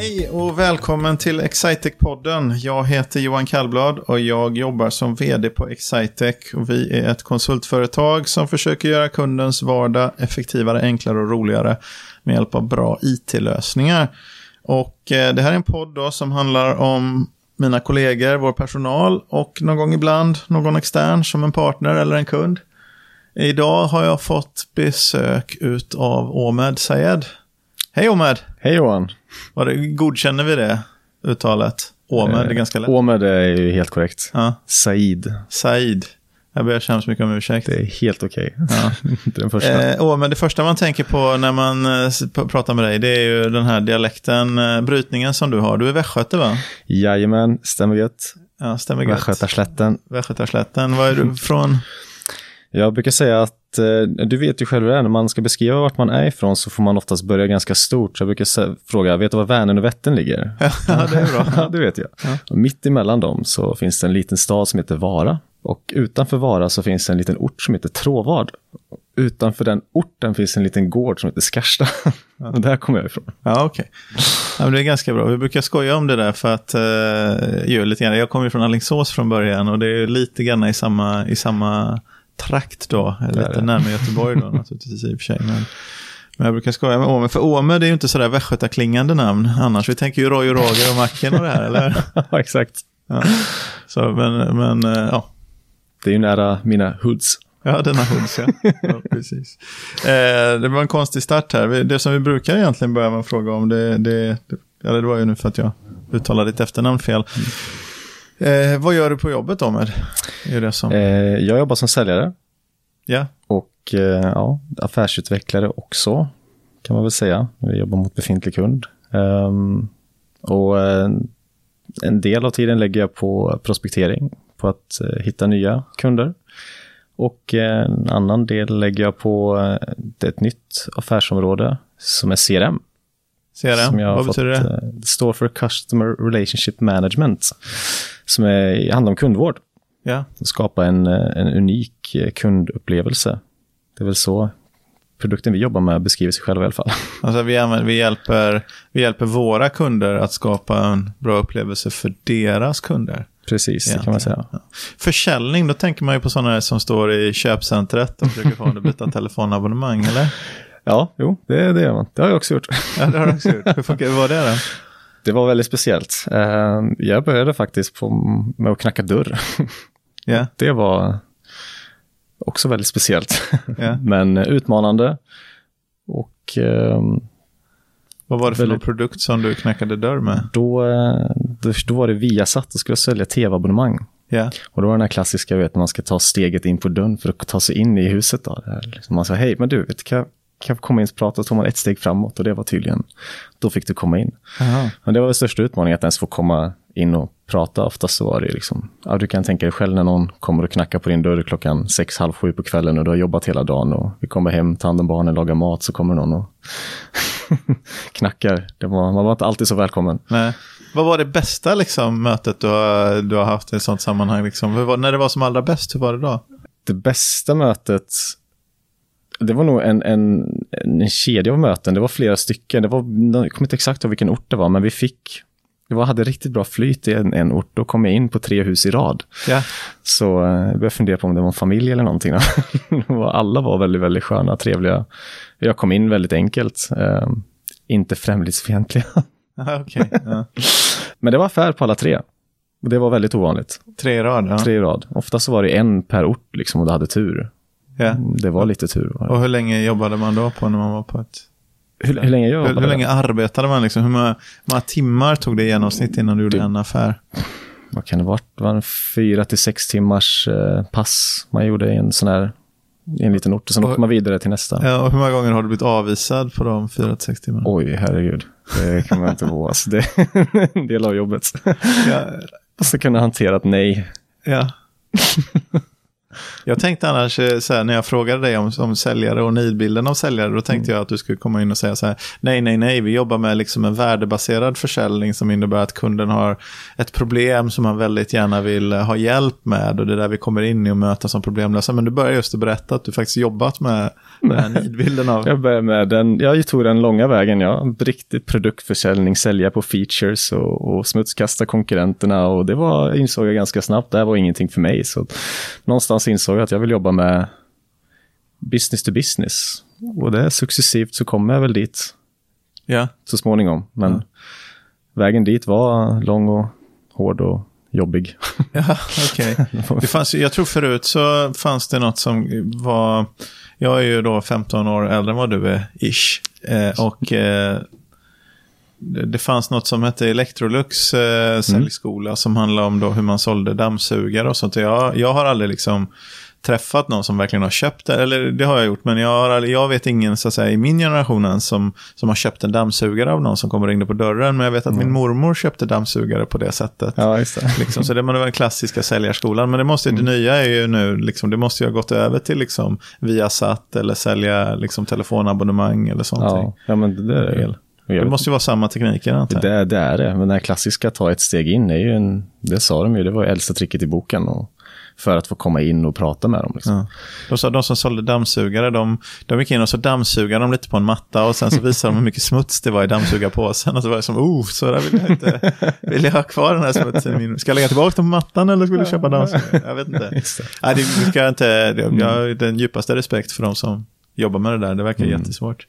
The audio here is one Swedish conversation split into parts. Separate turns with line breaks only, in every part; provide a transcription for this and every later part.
Hej och välkommen till Excitec-podden. Jag heter Johan Kallblad och jag jobbar som vd på Excitec. Och vi är ett konsultföretag som försöker göra kundens vardag effektivare, enklare och roligare med hjälp av bra it-lösningar. Och eh, det här är en podd då som handlar om mina kollegor, vår personal och någon gång ibland någon extern som en partner eller en kund. Idag har jag fått besök av Omed Sayed. Hej Omed!
Hej Johan!
Var det, godkänner vi det uttalet? Omed är ganska lätt.
Omed är ju helt korrekt.
Ja.
Said,
Said. Jag ber så hemskt mycket om ursäkt.
det är helt okej.
Ja.
Den första.
Eh, det första man tänker på när man eh, pratar med dig, det är ju den här dialekten, eh, brytningen som du har. Du är västgöte va?
Jajamän, stämmer gött.
Ja, stämmer gött.
Västgötaslätten.
Västgötaslätten. Var är du från?
Jag brukar säga att eh, du vet ju själv det är, när man ska beskriva vart man är ifrån så får man oftast börja ganska stort. Så jag brukar fråga, vet du var Vänern och Vättern ligger?
ja, det är bra.
ja, det vet jag. Och mitt emellan dem så finns det en liten stad som heter Vara. Och utanför Vara så finns det en liten ort som heter Tråvad. Utanför den orten finns en liten gård som heter Skarsta. och där kommer jag ifrån.
Ja, okej. Ja, men det är ganska bra. Vi brukar skoja om det där för att göra lite grann. Jag kommer ju från Alingsås från början och det är lite grann i samma, i samma trakt då. Lite
är det.
närmare Göteborg då naturligtvis i och för sig. Men, men jag brukar skoja med Åme. För Åme det är ju inte sådär västgötaklingande namn annars. Vi tänker ju Roy och Roger och Macken och det här, eller?
ja, exakt.
Ja. Så, men, men eh, ja.
Det är ju nära mina hoods.
Ja, denna hoods, ja. ja precis. Eh, det var en konstig start här. Det som vi brukar egentligen börja med att fråga om, det, det, det, eller det var ju nu för att jag uttalade ditt efternamn fel. Eh, vad gör du på jobbet, Omer? Det som...
Eh, jag jobbar som säljare
Ja,
och eh, ja, affärsutvecklare också, kan man väl säga. Vi jobbar mot befintlig kund. Ehm, och eh, en del av tiden lägger jag på prospektering, på att eh, hitta nya kunder. Och eh, en annan del lägger jag på ett nytt affärsområde som är CRM.
Ser
har
Vad betyder det?
eh, Det står för Customer Relationship Management, som är, handlar om kundvård.
Ja,
skapa en, eh, en unik eh, kundupplevelse. Det är väl så produkten vi jobbar med beskriver sig själv i alla fall.
alltså vi, använder, vi, hjälper, vi hjälper våra kunder att skapa en bra upplevelse för deras kunder.
Precis, det kan man säga.
Ja. Försäljning, då tänker man ju på sådana här som står i köpcentret och försöker få en att byta telefonabonnemang, eller?
Ja, jo, det, det gör man. Det har jag också gjort.
Ja, det har du också gjort. Hur funkar, var det då?
Det var väldigt speciellt. Eh, Jag började faktiskt på, med att knacka dörr.
Ja,
Det var också väldigt speciellt,
ja.
men utmanande. Och eh,
Vad var det för
Väldigt-
produkt som du knackade dörr med?
då, eh, då, då var det Viasat och skulle sälja tv-abonnemang.
Ja,
Och då var den här klassiska, vet, när man ska ta steget in på dörren för att ta sig in i huset. Då. Liksom man sa, hej, men du, vet, kan, kan komma in och prata? Och tog man ett steg framåt och det var tydligen, då fick du komma in.
Jaha.
Men det var den största utmaningen, att ens få komma in och prata. Oftast så var det liksom, ja, du kan tänka dig själv när någon kommer och knackar på din dörr klockan sex, halv sju på kvällen och du har jobbat hela dagen och vi kommer hem, tar hand om barnen, lagar mat, så kommer någon och knackar. Det var, man var inte alltid så välkommen.
Nej. Vad var det bästa liksom, mötet du har, du har haft i ett sånt sammanhang? Liksom? Var, när det var som allra bäst, hur var det då?
det bästa mötet, det var nog en, en, en kedja av möten. Det var flera stycken. Det var, jag kommer inte exakt ihåg vilken ort det var, men vi fick, det var, hade riktigt bra flyt i en, en ort. Då kom jag in på tre hus i rad.
Ja,
Så eh, jag började fundera på om det var en familj eller någonting. Alla var väldigt, väldigt sköna, trevliga. Jag kom in väldigt enkelt. Eh, inte främlingsfientliga.
Aha, okej. Ja.
Men det var affär på alla tre. Det var väldigt ovanligt.
Tre i rad, ja.
Tre i rad. Ofta så var det en per ort liksom, och du hade tur.
Ja.
Det var lite tur. det.
Och hur länge jobbade man då på när man var på ett...
Hur, hur länge jag
Hur,
jobbade?
hur länge arbetade man liksom? Hur många, hur många timmar tog det i genomsnitt innan du gjorde
Du-
en affär?
Vad kan det vara? Det var en fyra till sex timmars eh, pass man gjorde i en sån här i en liten ort och sen
Och-
åkte man vidare till nästa.
Ja, och hur många gånger har du blivit avvisad på de fyra till sex timmarna?
Oj, herregud. Det kan man inte vara. Alltså, det är en del av jobbet.
Ja,
Och så kunna hantera ett nej.
ja. Jag tänkte annars, eh, så här, när jag frågade dig om, om säljare och nidbilden av säljare, då tänkte mm. jag att du skulle komma in och säga så här, nej, nej, nej, vi jobbar med liksom en värdebaserad försäljning som innebär att kunden har ett problem som man väldigt gärna vill ha hjälp med och det är där vi kommer in i och möta som problemlösa. Men du börjar just att berätta att du faktiskt jobbat med den här nidbilden av...
Jag började med den, jag tog den långa vägen, ja. Riktig produktförsäljning, sälja på features och, och smutskasta konkurrenterna och det var, insåg jag ganska snabbt, det här var ingenting för mig. Så någonstans insåg jag att jag vill jobba med business to business. Och det är successivt så kommer jag väl dit
ja.
så småningom. Men ja. vägen dit var lång och hård och jobbig.
Ja, okej. Okay. jag tror förut så fanns det något som var, jag är ju då 15 år äldre än vad du är, ish. Eh, och eh, det fanns något som hette Electrolux eh, säljskola mm. som handlade om då hur man sålde dammsugare och sånt. Jag, jag har aldrig liksom träffat någon som verkligen har köpt det, eller det har jag gjort, men jag, har, jag vet ingen så att säga, i min generation än som, som har köpt en dammsugare av någon som kommer och ringde på dörren, men jag vet att mm. min mormor köpte dammsugare på det sättet.
Ja, det.
Liksom, så det var den klassiska säljarskolan, men det, måste, mm. det nya är ju nu, liksom, det måste ju ha gått över till liksom, Viasat eller sälja liksom, telefonabonnemang eller sånt.
Ja, ja, men det är det.
Det måste ju vara samma tekniker antar
jag. Det, det är det, men den här klassiska ta ett steg in är ju en, det sa de ju, det var äldsta tricket i boken. Och för att få komma in och prata med dem. Liksom. Ja.
De, sa, de som sålde dammsugare, de, de gick in och så dammsugade de lite på en matta och sen så visade de hur mycket smuts det var i dammsugarpåsen. Och så var det som, oh, så där vill jag inte, vill jag ha kvar den här smutsen Ska jag lägga tillbaka den på mattan eller ska du köpa dammsugare? Jag vet inte. Nej, det, ska inte, jag har den djupaste respekt för de som jobbar med det där, det verkar mm. jättesvårt.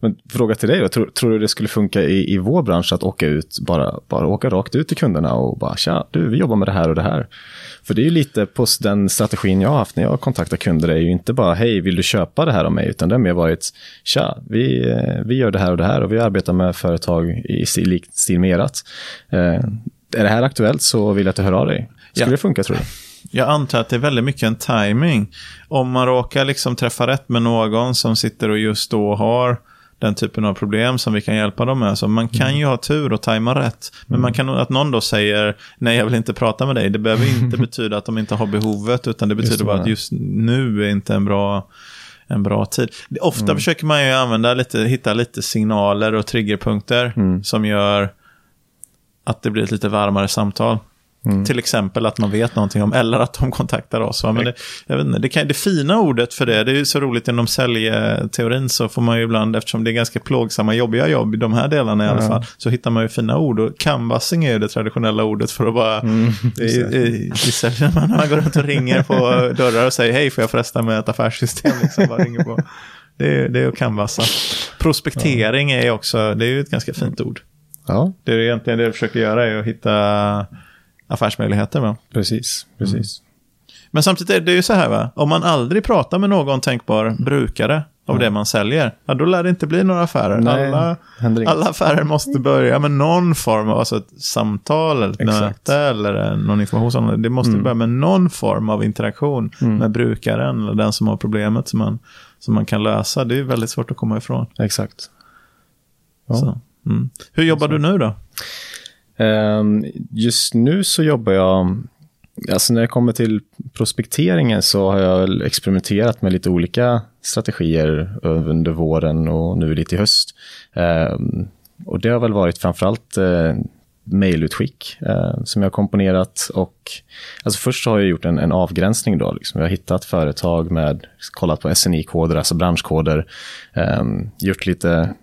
Men fråga till dig då, tror, tror, du det skulle funka i, i vår bransch att åka ut, bara, bara åka rakt ut till kunderna och bara tja, du, vi jobbar med det här och det här. För det är ju lite på den strategin jag har haft när jag kontaktar kunder, det är ju inte bara hej, vill du köpa det här av mig, utan det har mer varit tja, vi, vi gör det här och det här och vi arbetar med företag i stil, stil med erat. Eh, är det här aktuellt så vill jag att du hör av dig. Skulle ja. det funka tror du?
Jag antar att det är väldigt mycket en timing. Om man råkar liksom träffa rätt med någon som sitter och just då har den typen av problem som vi kan hjälpa dem med. Så man kan mm. ju ha tur och tajma rätt. Men mm. man kan att någon då säger nej jag vill inte prata med dig. Det behöver inte betyda att de inte har behovet utan det betyder bara att just nu är inte en bra en bra tid. Ofta mm. försöker man ju använda lite, hitta lite signaler och triggerpunkter mm. som gör att det blir ett lite varmare samtal. Mm. Till exempel att man vet någonting om, eller att de kontaktar oss. Men det, jag vet inte, det, kan, det fina ordet för det, det är ju så roligt inom säljteorin så får man ju ibland, eftersom det är ganska plågsamma, jobbiga jobb i de här delarna i alla fall, så hittar man ju fina ord. Och canvassing är ju det traditionella ordet för att bara, mm, i, i, i säljen, man, går runt och ringer på dörrar och säger hej, får jag förresten med ett affärssystem? Liksom, bara ringer på. Det är, det är att canvassa. Prospektering är också, det är ju ett ganska fint ord.
Ja.
Det är egentligen det du försöker göra, är att hitta affärsmöjligheter. Va?
Precis, precis. Mm.
Men samtidigt är det ju så här, va? om man aldrig pratar med någon tänkbar brukare av mm. det man säljer, ja, då lär det inte bli några affärer. Nej, alla, alla affärer måste börja med någon form av alltså ett samtal, eller ett möte eller någon information. Det måste mm. börja med någon form av interaktion mm. med brukaren eller den som har problemet som man, som man kan lösa. Det är väldigt svårt att komma ifrån.
Exakt.
Ja. Mm. Hur jobbar du nu då?
Ehm, just nu så jobbar jag, alltså när det kommer till prospekteringen så har jag experimenterat med lite olika strategier under våren och nu lite i höst. Ehm, och det har väl varit framförallt eh, mejlutskick eh, som jag har komponerat och alltså först har jag gjort en, en avgränsning då. Liksom. Jag har hittat företag med, kollat på SNI-koder, alltså branschkoder, eh, gjort lite,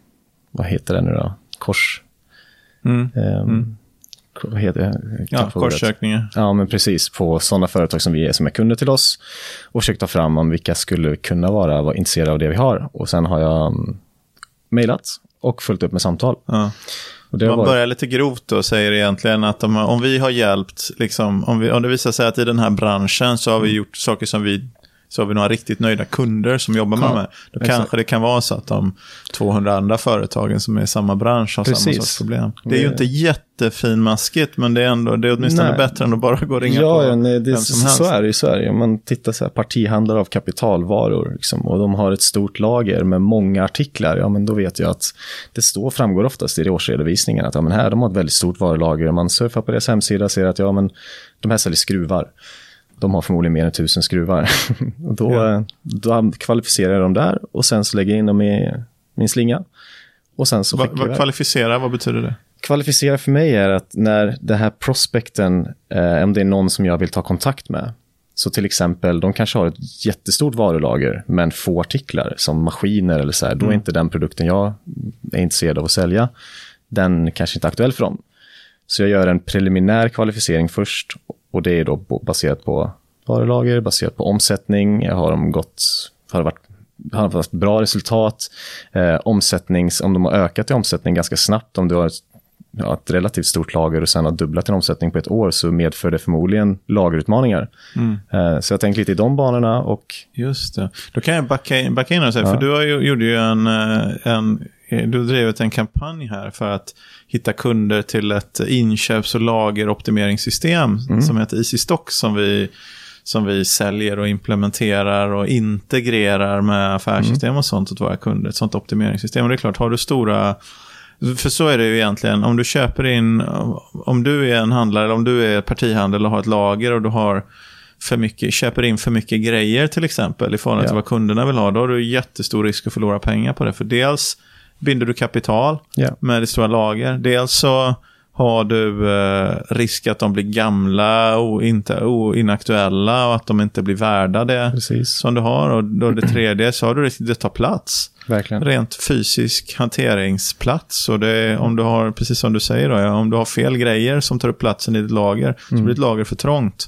vad heter det nu då, kors...
Mm. Eh, mm
vad heter det?
Ja, korssökningar.
Ja, men precis. På sådana företag som vi är, som är kunder till oss. Och försökt ta fram om vilka skulle kunna vara, vara intresserade av det vi har. Och sen har jag um, mejlat och följt upp med samtal.
Ja. Man varit... börjar lite grovt och säger egentligen att om, om vi har hjälpt, liksom, om, vi, om det visar sig att i den här branschen så har vi mm. gjort saker som vi så har vi några riktigt nöjda kunder som jobbar med ja, det. Då exakt. kanske det kan vara så att de 200 andra företagen som är i samma bransch har Precis. samma sorts problem. Det är ju inte jättefinmaskigt, men det är, ändå, det är åtminstone nej. bättre än att bara gå och ringa
ja,
på
ja, nej, det, vem som helst. Så är det i Sverige. Om man tittar så här, partihandlare av kapitalvaror liksom, och de har ett stort lager med många artiklar, ja men då vet jag att det står, framgår oftast i årsredovisningen att ja, men här de har ett väldigt stort varulager. Man surfar på deras hemsida och ser att ja, men de här säljer skruvar de har förmodligen mer än tusen skruvar. och då,
Ja.
då kvalificerar jag dem där och sen så lägger jag in dem i min slinga. Och sen så
Vad,
skickar jag
vad betyder det?
Kvalificera för mig är att när det här prospekten, eh, om det är någon som jag vill ta kontakt med, så till exempel, de kanske har ett jättestort varulager, men få artiklar, som maskiner eller så här, då är inte den produkten jag är intresserad av att sälja, den kanske inte är aktuell för dem. Så jag gör en preliminär kvalificering först, och det är då baserat på varulager, baserat på omsättning, har de gått, har det varit har haft bra resultat, eh, omsättnings, om de har ökat i omsättning ganska snabbt, om du har ett, ja, ett relativt stort lager och sen har dubblat din omsättning på ett år så medför det förmodligen lagerutmaningar. Eh, så jag tänker lite i de banorna och
Just det. Då kan jag backa in, backa in och säga,
Ja.
för du har ju, gjorde ju en, eh, en, du har drivit en kampanj här för att hitta kunder till ett inköps och lageroptimeringssystem som heter Easy Stock som vi, som vi säljer och implementerar och integrerar med affärssystem och sånt åt våra kunder. Ett sånt optimeringssystem. Och det är klart, har du stora för så är det ju egentligen. Om du köper in, om du är en handlare eller om du är partihandel och har ett lager och du har för mycket, köper in för mycket grejer till exempel i förhållande
Ja.
till vad kunderna vill ha, då har du jättestor risk att förlora pengar på det. För dels binder du kapital
Ja.
med det stora lager. Dels så har du eh, risk att de blir gamla och inte, och inaktuella och att de inte blir värda det
precis,
som du har. Och då det tredje så har du risk att det tar plats
verkligen.
rent fysisk hanteringsplats. Och det om du har, precis som du säger, då, om du har fel grejer som tar upp platsen i ditt lager, så blir ditt lager för trångt.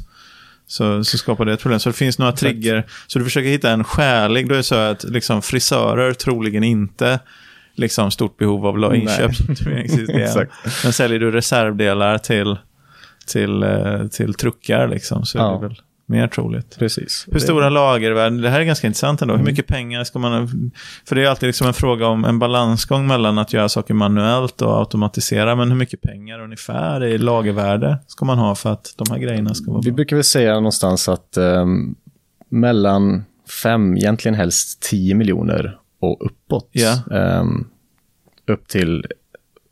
Så, så skapar det ett problem. Så det finns några trigger. Så du försöker hitta en skälig, då är det så att liksom, frisörer troligen inte liksom, stort behov av inköpsoptimeringssystem. Men säljer du reservdelar till, till, eh, till truckar liksom, så är
Ja.
det väl mer troligt.
Precis.
Hur stora lagervärden? Det här är ganska intressant ändå. Hur mycket pengar ska man... För det är alltid liksom en fråga om en balansgång mellan att göra saker manuellt och automatisera. Men hur mycket pengar ungefär i lagervärde ska man ha för att de här grejerna ska vara
Vi
bra?
brukar väl säga någonstans att ehm, mellan fem, egentligen helst 10 miljoner och uppåt.
Ja.
ehm, upp till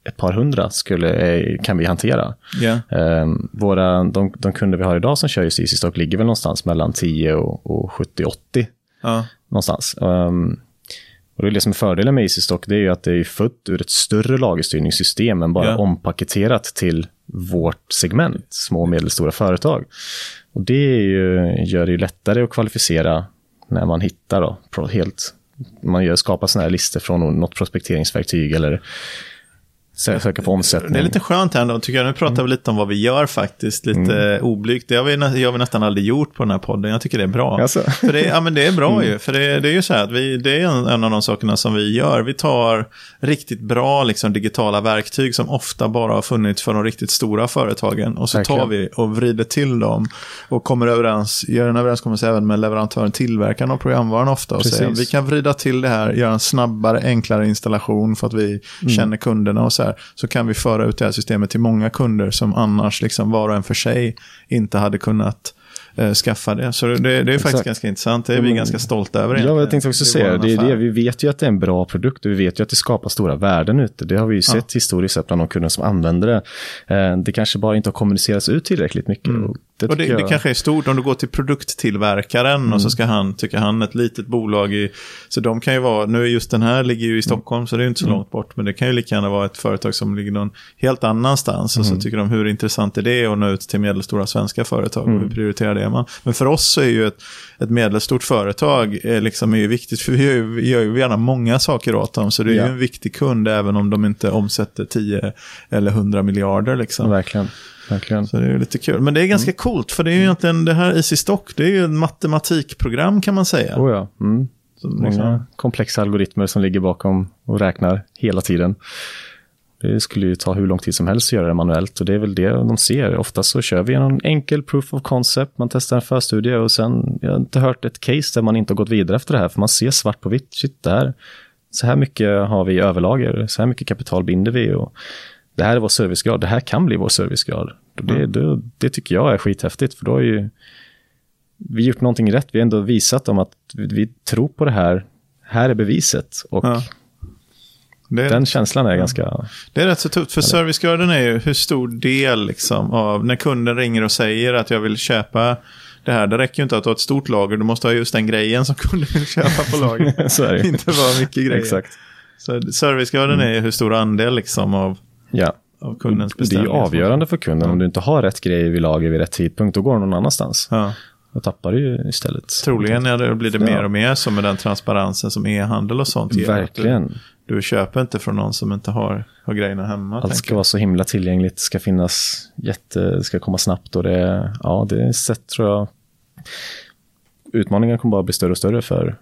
ett par hundra skulle, eh, kan vi hantera.
Ja.
Ehm, våra, de, de kunder vi har idag som kör just Easy Stock ligger väl någonstans mellan 10 och, och 70-80
Ja.
någonstans. Ehm, och det är det som är fördelen med Easy Stock, det är ju att det är fött ur ett större lagerstyrningssystem än bara
Ja.
ompaketerat till vårt segment, små och medelstora företag. Och det ju, gör det ju lättare att kvalificera när man hittar då, helt, man gör, skapar sådana här listor från något prospekteringsverktyg eller söka på omsättning.
Det är lite skönt här ändå, tycker jag. Nu pratar vi lite om vad vi gör faktiskt, lite oblygt. Det har vi, jag har vi nästan aldrig gjort på den här podden. Jag tycker det är bra.
Alltså.
För det, ja, men det är bra ju. För det, det är ju så här att vi, det är en, en av de sakerna som vi gör. Vi tar riktigt bra liksom, digitala verktyg som ofta bara har funnits för de riktigt stora företagen. Och så tar
Verkligen.
vi och vrider till dem och kommer överens, gör en överenskommelse även med leverantören, tillverkaren av programvaran ofta. Och
Precis.
säger vi kan vrida till det här, göra en snabbare, enklare installation för att vi känner kunderna och så här. Så kan vi föra ut det här systemet till många kunder som annars liksom var och en för sig inte hade kunnat eh, skaffa det. Så det, det är faktiskt
Exakt.
ganska intressant. Det är vi
Mm.
ganska stolta över.
Ja, jag tänkte också säga det. Är det. Vi vet ju att det är en bra produkt och vi vet ju att det skapar stora värden ute. Det har vi ju sett historiskt sett bland de kunder som använder det. Eh, Det kanske bara inte har kommunicerats ut tillräckligt mycket. Och det,
Och det, det kanske är stort om du går till produkttillverkaren och så ska han, tycker han, ett litet bolag i... Så de kan ju vara, nu är just den här ligger ju i Stockholm så det är ju inte så långt bort. Men det kan ju lika gärna vara ett företag som ligger någon helt annanstans. Och så tycker de hur intressant är det att nå ut till medelstora svenska företag. Och hur prioriterar det man? Men för oss så är ju ett, ett medelstort företag eh, liksom är ju viktigt. För vi gör ju, vi gör ju gärna många saker åt dem. Så det är
Ja.
ju en viktig kund även om de inte omsätter 10 eller 100 miljarder liksom.
Verkligen. Verkligen.
Så det är lite kul. Men det är ganska
Mm.
coolt, för det är ju egentligen det här Easy Stock, det är ju ett matematikprogram kan man säga.
Oh ja. Mm. Många
liksom,
komplexa algoritmer som ligger bakom och räknar hela tiden. Det skulle ju ta hur lång tid som helst att göra det manuellt och det är väl det de ser. Ofta så kör vi en enkel proof of concept, man testar en förstudie och sen, jag har inte hört ett case där man inte har gått vidare efter det här, för man ser svart på vitt, shit, det här, så här mycket har vi i överlager, så här mycket kapital binder vi och det här är vår servicegrad, det här kan bli vår servicegrad. Och Det, det, det tycker jag är skithäftigt, för då har ju vi gjort någonting rätt. Vi har ändå visat dem att vi, vi tror på det här. Här är beviset. Och
Ja. är,
den känslan är ganska...
det är rätt så tufft, för servicegraden är ju hur stor del liksom av, när kunden ringer och säger att jag vill köpa det här. Det räcker ju inte att ha ett stort lager, du måste ha just den grejen som kunden vill köpa på lager.
Så är det.
inte bara mycket grejer.
Exakt.
Så servicegraden är ju hur stor andel liksom av,
Ja.
Av kundens
Det är avgörande för kunden. Om du inte har rätt grejer vid lager vid rätt tidpunkt, då går de någon annanstans.
Ja.
Då tappar du ju istället.
Troligen det blir det
Ja.
mer och mer som med den transparensen som e-handel och sånt ger.
Verkligen.
Du, du köper inte från någon som inte har, har grejerna hemma.
Allt ska
jag.
vara så himla tillgängligt, ska finnas jätte, det ska komma snabbt och det, ja, det är ett sätt tror jag. Utmaningen kommer bara bli större och större för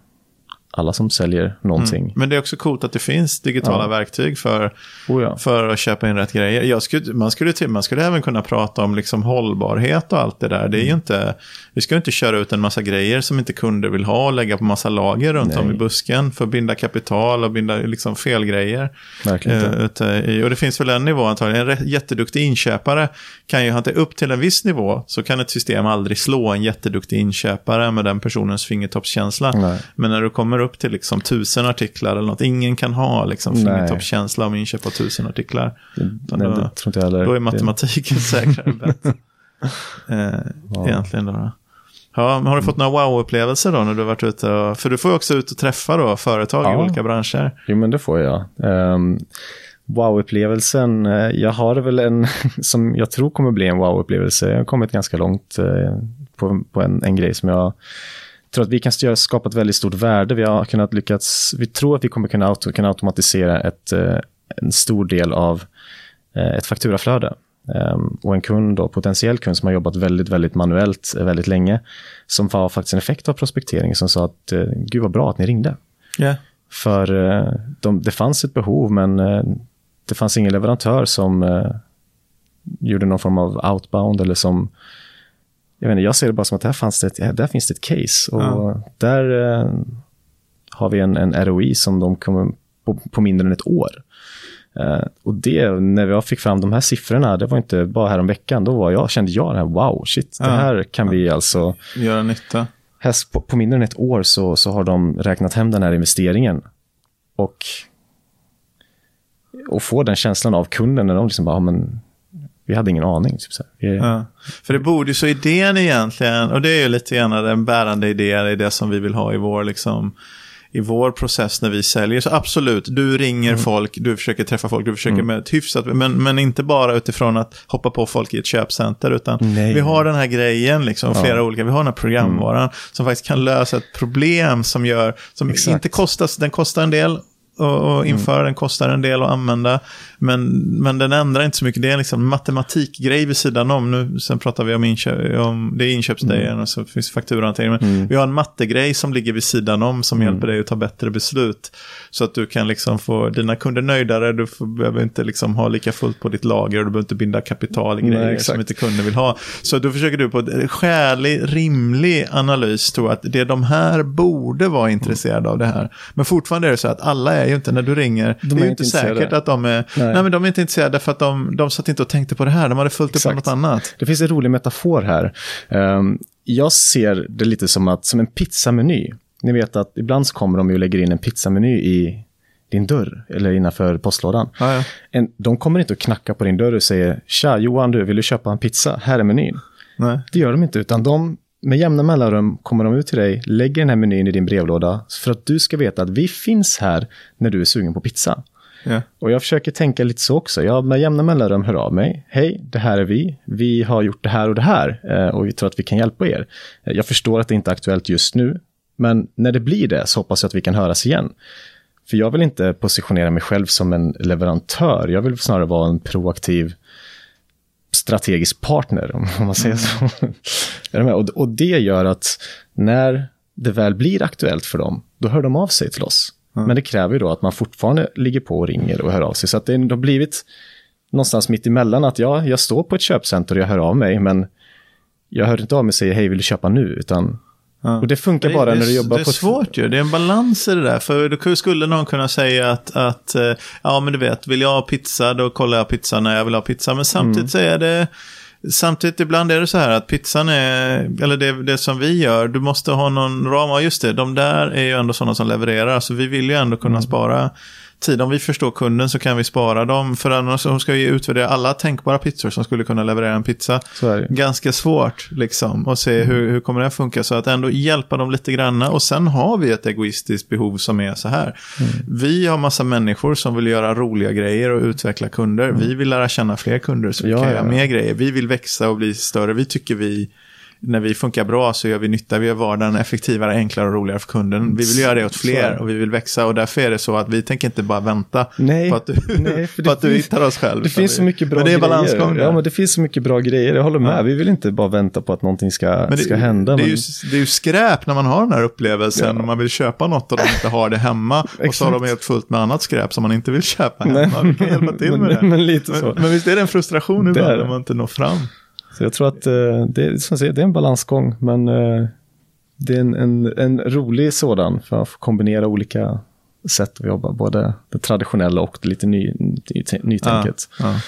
alla som säljer någonting.
Men det är också coolt att det finns digitala
Ja.
verktyg för,
Oh ja.
för att köpa in rätt grejer. Jag skulle, man, skulle till, man skulle även kunna prata om liksom hållbarhet och allt det där. Det är ju
Mm.
inte, vi ska ju inte köra ut en massa grejer som inte kunder vill ha och lägga på massa lager runt om
Nej.
i busken för att binda kapital och binda liksom fel grejer.
Inte.
I, och det finns väl en nivå antagligen. En jätteduktig inköpare kan ju ha det upp till en viss nivå så kan ett system aldrig slå en jätteduktig inköpare med den personens fingertoppskänsla.
Nej.
Men när du kommer upp till liksom tusen artiklar eller något, ingen kan ha liksom fingertoppskänsla om inköp av tusen artiklar. Utan
Nej,
då,
det tror inte jag heller.
då är
Det-
matematiken säkrare bett. eh,
Ja.
Egentligen då. då. Ja, men har du fått några wow-upplevelser då när du har varit ute? Och, för du får ju också ut och träffa då företag i
Ja.
olika branscher.
Jo, men det får jag. Um, wow-upplevelsen, eh, jag har väl en som jag tror kommer bli en wow-upplevelse. Jag har kommit ganska långt eh, på, på en, en grej som jag tror att vi kan skapa ett väldigt stort värde. Vi har kunnat lyckats, vi tror att vi kommer kunna, auto, kunna automatisera ett, eh, en stor del av eh, ett fakturaflöde. Ehm, och en kund, då, potentiell kund som har jobbat väldigt, väldigt manuellt eh, väldigt länge, som var faktiskt en effekt av prospektering som sa att gud vad bra att ni ringde.
Ja.
För de, det fanns ett behov, men det fanns ingen leverantör som gjorde någon form av outbound eller som... Jag, vet inte, jag ser det bara som att där, fanns det ett, där finns det ett case. Och
Ja.
där eh, har vi en, en ROI som de kommer på, på mindre än ett år. Eh, och det, när jag fick fram de här siffrorna, det var inte bara här om veckan, då var jag, kände jag det här, wow, shit, det
Ja.
här kan vi alltså
Göra nytta.
här på, på mindre än ett år så, så har de räknat hem den här investeringen. Och, och få den känslan av kunden när de liksom bara, "Ja, men vi hade ingen aning. Typ så. Vi,
Ja. För det borde ju så idén egentligen, och det är ju lite grann den bärande idén i det som vi vill ha i vår, liksom, i vår process när vi säljer. Så absolut, du ringer folk, du försöker träffa folk, du försöker med ett hyfsat, men, men inte bara utifrån att hoppa på folk i ett köpcenter, utan
Nej.
vi har den här grejen, liksom, flera olika, vi har den här programvaran som faktiskt kan lösa ett problem som gör, som
Exakt.
inte kostar, den kostar en del, och införa den kostar en del att använda. Men, men den ändrar inte så mycket. Det är en liksom matematikgrej vid sidan om. Nu, sen pratar vi om, inköp, om det är inköpsdejen och så finns fakturahantering. Men vi har en mattegrej som ligger vid sidan om som hjälper dig att ta bättre beslut. Så att du kan liksom få dina kunder nöjdare. Du får, behöver inte liksom ha lika fullt på ditt lager och du behöver inte binda kapital i
Nej,
grejer
exakt.
som inte kunder vill ha. Så då försöker du på ett skälig, rimlig analys tro att det är de här borde vara intresserade av det här. Men fortfarande är det så att alla är ju inte, när du ringer,
De
det är ju
inte
inte säkert att de är, nej.
Nej.
men de är inte intresserade för att de, de satt inte och tänkte på det här, de hade fullt upp med något annat.
Det finns en rolig metafor här. Ehm, jag ser det lite som, att, som en pizzameny. Ni vet att ibland så kommer de och lägger in en pizzameny i din dörr eller innanför postlådan.
Ja, ja.
En, de kommer inte att knacka på din dörr och säga “Tja Johan, du, vill du köpa en pizza? Här är menyn.”
Nej.
Det gör de inte, utan de med jämna mellanrum kommer de ut till dig, lägger den här menyn i din brevlåda för att du ska veta att vi finns här när du är sugen på pizza.
Ja.
Och jag försöker tänka lite så också. Jag med jämna mellanrum hör av mig. Hej, det här är vi. Vi har gjort det här och det här eh, och vi tror att vi kan hjälpa er. Eh, jag förstår att det inte är aktuellt just nu, men när det blir det så hoppas jag att vi kan höras igen. För jag vill inte positionera mig själv som en leverantör. Jag vill snarare vara en proaktiv strategisk partner, om man säger så. Är du med? Och, och det gör att när det väl blir aktuellt för dem, då hör de av sig till oss. Men det kräver ju då att man fortfarande ligger på och ringer och hör av sig. Så att det har blivit någonstans mitt emellan att ja, jag står på ett köpcenter och jag hör av mig, men jag hör inte av mig och säger hej, vill du köpa nu? Utan,
Ja.
Och det funkar
Det-
bara
det,
när du jobbar
det är
på ett-
svårt ju, det är en balans i det där. För då skulle någon kunna säga att, att eh, ja men du vet, vill jag ha pizza, då kollar jag pizza när jag vill ha pizza. Men samtidigt
Mm.
så är det, samtidigt ibland är det så här att pizzan är, eller det, det som vi gör, du måste ha någon ram. Ja just det, de där är ju ändå sådana som levererar. Så vi vill ju ändå kunna
Mm.
spara tid. Om vi förstår kunden så kan vi spara dem. För annars ska vi utvärdera alla tänkbara pizzor som skulle kunna leverera en pizza. Ganska svårt liksom. Och se hur, hur kommer det här funka. Så att ändå hjälpa dem lite granna. Och sen har vi ett egoistiskt behov som är så här. Vi har massa människor som vill göra roliga grejer och utveckla kunder. Vi vill lära känna fler kunder så vi
Ja,
kan
ja,
göra
ja.
mer grejer. Vi vill växa och bli större. Vi tycker vi när vi funkar bra så gör vi nytta. Vi gör vardagen effektivare, enklare och roligare för kunden. Vi vill göra det åt
är
fler och vi vill växa. Och därför är det så att vi tänker inte bara vänta
Nej,
på att du,
nej, för det
att du hittar oss själv.
Det finns
vi-
så mycket bra
Men det är
grejer. Ja, men det finns så mycket bra grejer. Jag håller med.
Ja.
Vi vill inte bara vänta på att någonting ska,
Men det,
ska hända.
det, är
men...
ju, det är ju skräp när man har den här upplevelsen.
Ja.
När man vill köpa något och de inte har det hemma. och så har de helt fullt med annat skräp som man inte vill köpa
Nej.
hemma. Vi kan hjälpa till med
Men-
det.
men lite så.
Men, men visst är det en frustration
är
ibland när man inte når fram.
Så jag tror att eh, det, är, som säger, det är en balansgång, men eh, det är en, en, en rolig sådan för att kombinera olika sätt att jobba, både det traditionella och det lite ny, ny, nytänket.
Ja, ja.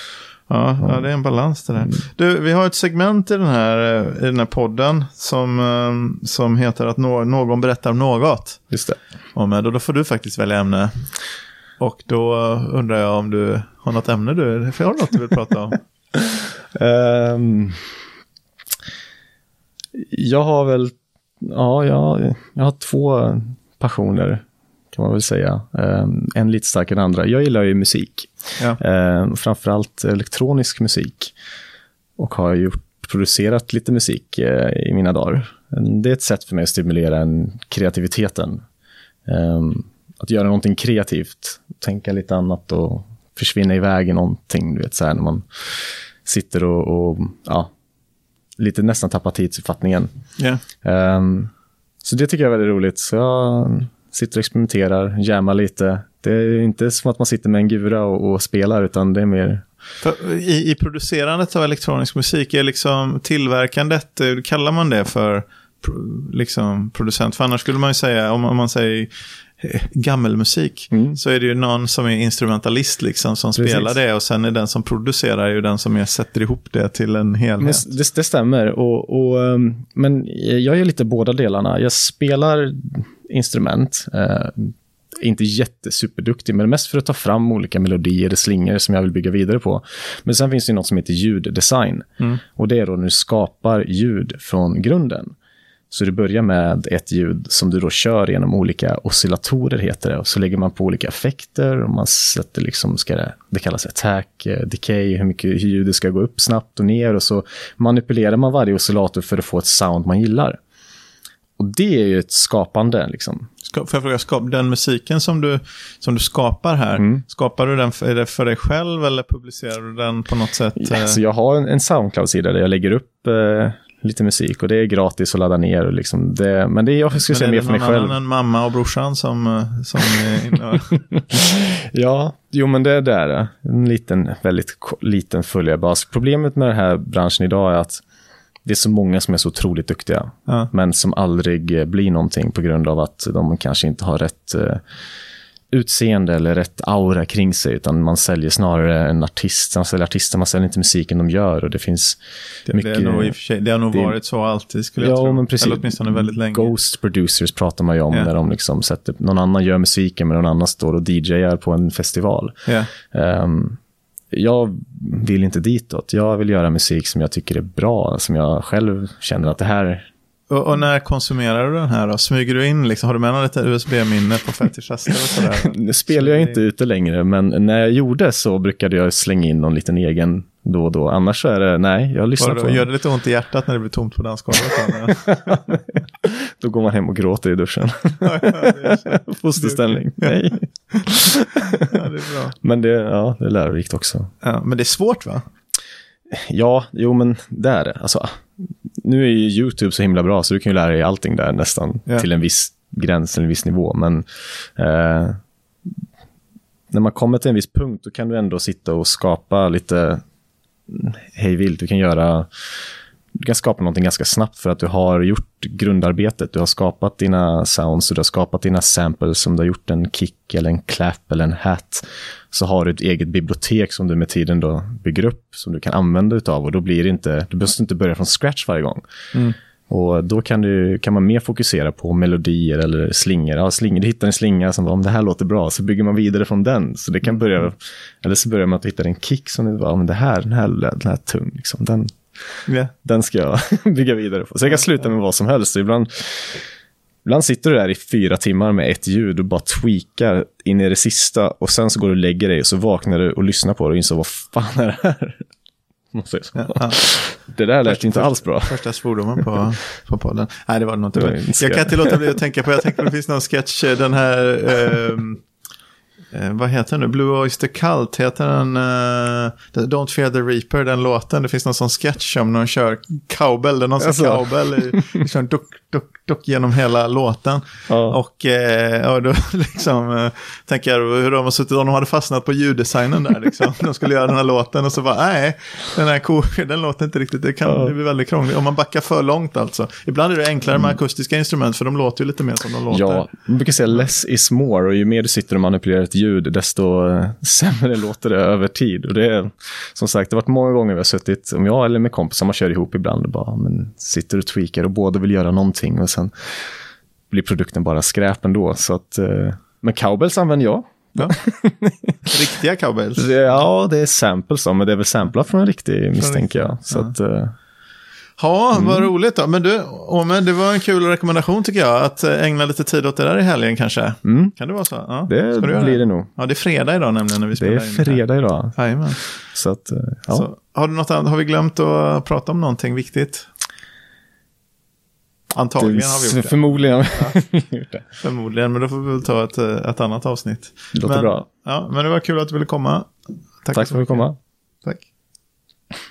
Ja, det är en balans det där. Du, vi har ett segment i den här, i den här podden som, eh, som heter att nå, någon berättar något
Just det.
om. Och då får du faktiskt välja ämne. Och då undrar jag om du har något ämne du, för har något du vill prata om?
Ehm, jag har väl, ja, jag, jag har två passioner kan man väl säga. Ehm, en lite starkare än andra. Jag gillar ju musik.
Ja.
Eh, framförallt elektronisk musik. Och har gjort, producerat lite musik eh, i mina dagar. Det är ett sätt för mig att stimulera en kreativiteten. Eh, att göra någonting kreativt, tänka lite annat och försvinna iväg i någonting. Du vet, så här, när man sitter och, och ja, lite nästan tappar tidsuppfattningen.
Ja.
Ehm, så det tycker jag är väldigt roligt. Så jag sitter och experimenterar, jammar lite. Det är inte som att man sitter med en gura och, och spelar, utan det är mer...
I, I producerandet av elektronisk musik, är liksom tillverkandet, eh, kallar man det för liksom producent? För annars skulle man ju säga, om, om man säger eh, gammelmusik,
Mm.
så är det ju någon som är instrumentalist liksom, som
Precis.
spelar det. Och sen är den som producerar ju den som är, sätter ihop det till en
Men
helhet.
det, det stämmer, och, och, ehm, men jag gör lite båda delarna. Jag spelar instrument, eh, inte jättesuperduktig, men mest för att ta fram olika melodier, slingor som jag vill bygga vidare på. Men sen finns det något som heter ljuddesign.
Mm.
Och det är då när du skapar ljud från grunden. Så du börjar med ett ljud som du då kör genom olika oscillatorer, heter det. Och så lägger man på olika effekter och man sätter liksom, ska det, det kallas attack, eh, decay, hur mycket hur ljudet ska gå upp snabbt och ner. Och så manipulerar man varje oscillator för att få ett sound man gillar. Och det är ju ett skapande, liksom.
Får jag fråga, skap, den musiken som du, som du skapar här,
Mm.
skapar du den för, är det för dig själv eller publicerar du den på något sätt? eh?
Så jag har en, en Soundcloud-sida där jag lägger upp eh, lite musik och det är gratis att ladda ner. Och liksom det, men det är, jag skulle säga
Men är
mer
det
för mig
någon
själv.
annan än mamma och brorsan som, eh, som är.
Ja, jo men det är där. En liten, väldigt liten följarbas. Problemet med den här branschen idag är att det är så många som är så otroligt duktiga,
Ja.
men som aldrig eh, blir någonting på grund av att de kanske inte har rätt eh, utseende eller rätt aura kring sig, utan man säljer snarare en artist. Man säljer artister, man säljer inte musiken de gör och det finns
Det,
mycket...
det, är nog i och för sig, det har nog
det-
varit så alltid skulle jag
Ja,
tro.
men precis.
Eller åtminstone väldigt länge.
Ghost producers pratar man ju om,
Ja.
när de liksom sätter, någon annan gör musiken, men någon annan står och DJar på en festival.
Ja.
Ehm, jag vill inte ditåt. Jag vill göra musik som jag tycker är bra, som jag själv känner att det här...
Och, och när konsumerar du den här då? Smyger du in, liksom, har du med något litet USB-minne på fetischester och sådär?
Nu spelar jag inte ute längre, men när jag gjorde så brukade jag slänga in någon liten egen då och då. Annars så är det, nej, jag lyssnar på
gör det lite ont i hjärtat när det blir tomt på dansgolvet?
Då går man hem och gråter i duschen.
ja, ja,
Fosterställning. Nej.
ja, det är bra.
Men det, ja, det är lärorikt också.
Ja, men det är svårt va?
Ja, jo men det är det. Alltså, nu är ju YouTube så himla bra så du kan ju lära dig allting där nästan
Ja.
till en viss gräns eller en viss nivå. Men eh, när man kommer till en viss punkt då kan du ändå sitta och skapa lite hej vilt. Du kan göra du kan skapa någonting ganska snabbt för att du har gjort grundarbetet. Du har skapat dina sounds och du har skapat dina samples. Som du har gjort en kick eller en clap eller en hat. Så har du ett eget bibliotek som du med tiden då bygger upp. Som du kan använda utav och då blir det inte, du behöver inte börja från scratch varje gång.
Mm.
Och då kan, du, kan man mer fokusera på melodier eller slingor. Ja, slingor. Du hittar en slinga som om det här låter bra, så bygger man vidare från den. Så det kan börja, eller så börjar man att hitta en kick som det var, men det här, den här, den här tung, liksom, den,
Yeah.
den ska jag bygga vidare på. Så jag kan sluta med vad som helst. Ibland, ibland sitter du där i fyra timmar med ett ljud och bara tweakar in i det sista. Och sen så går du och lägger dig och så vaknar du och lyssnar på det och inser vad fan är det här?
Ja.
Det där lät inte alls bra.
Första svordomen på, på podden. Nej, det var nog inte.
Det
Jag kan inte låta bli att tänka på, jag tänker på det finns någon sketch, eh, den här, ehm, eh, vad heter den nu? Blue Oyster Cult, heter den? eh, Don't Fear the Reaper, den låten. Det finns någon sån sketch om när de kör cowbell, är någon
Alltså.
cowbell, i- kör en duck, duck, duck genom hela låten.
Ja.
Och eh, ja, då liksom, eh, tänker jag hur de har suttit, om de hade fastnat på ljuddesignen där liksom. De skulle göra den här låten och så bara, nej, den här ko, den låter inte riktigt, det kan
Ja.
det blir väldigt krångligt. Om man backar för långt alltså. Ibland är det enklare med akustiska instrument för de låter ju lite mer som de låter.
Ja, man brukar säga less is more och ju mer du sitter och manipulerar ett ljud desto eh, sämre låter det över tid. Och det är, som sagt, det har varit många gånger vi har suttit, om jag eller med kompisar, man kör ihop ibland och bara men, sitter och tweakar och båda vill göra någonting och sen blir produkten bara skräp ändå. Så att, eh, men cowbells använder jag.
Ja. Riktiga cowbells.
Ja, det är samples men det är väl samplat från en riktig misstänker jag. Så att, eh,
Ja, vad
Mm.
roligt då. Men du, Åme, det var en kul rekommendation tycker jag. Att eh, ägna lite tid åt det där i helgen kanske.
mm,
Kan det vara så? Ja.
det blir det nog.
Ja, det är fredag idag nämligen när vi
Det
spelar
är
in här.
fredag idag.
Jajamän.
Så att, eh, ja.
Så, har, du något annat, har vi glömt att prata om någonting viktigt? Antagligen har vi gjort det.
Förmodligen det.
Förmodligen, men då får vi väl ta ett, eh, ett annat avsnitt.
Det låter
men,
bra.
Ja, men det var kul att du ville komma.
Tack för att du
mycket.
komma.
Tack.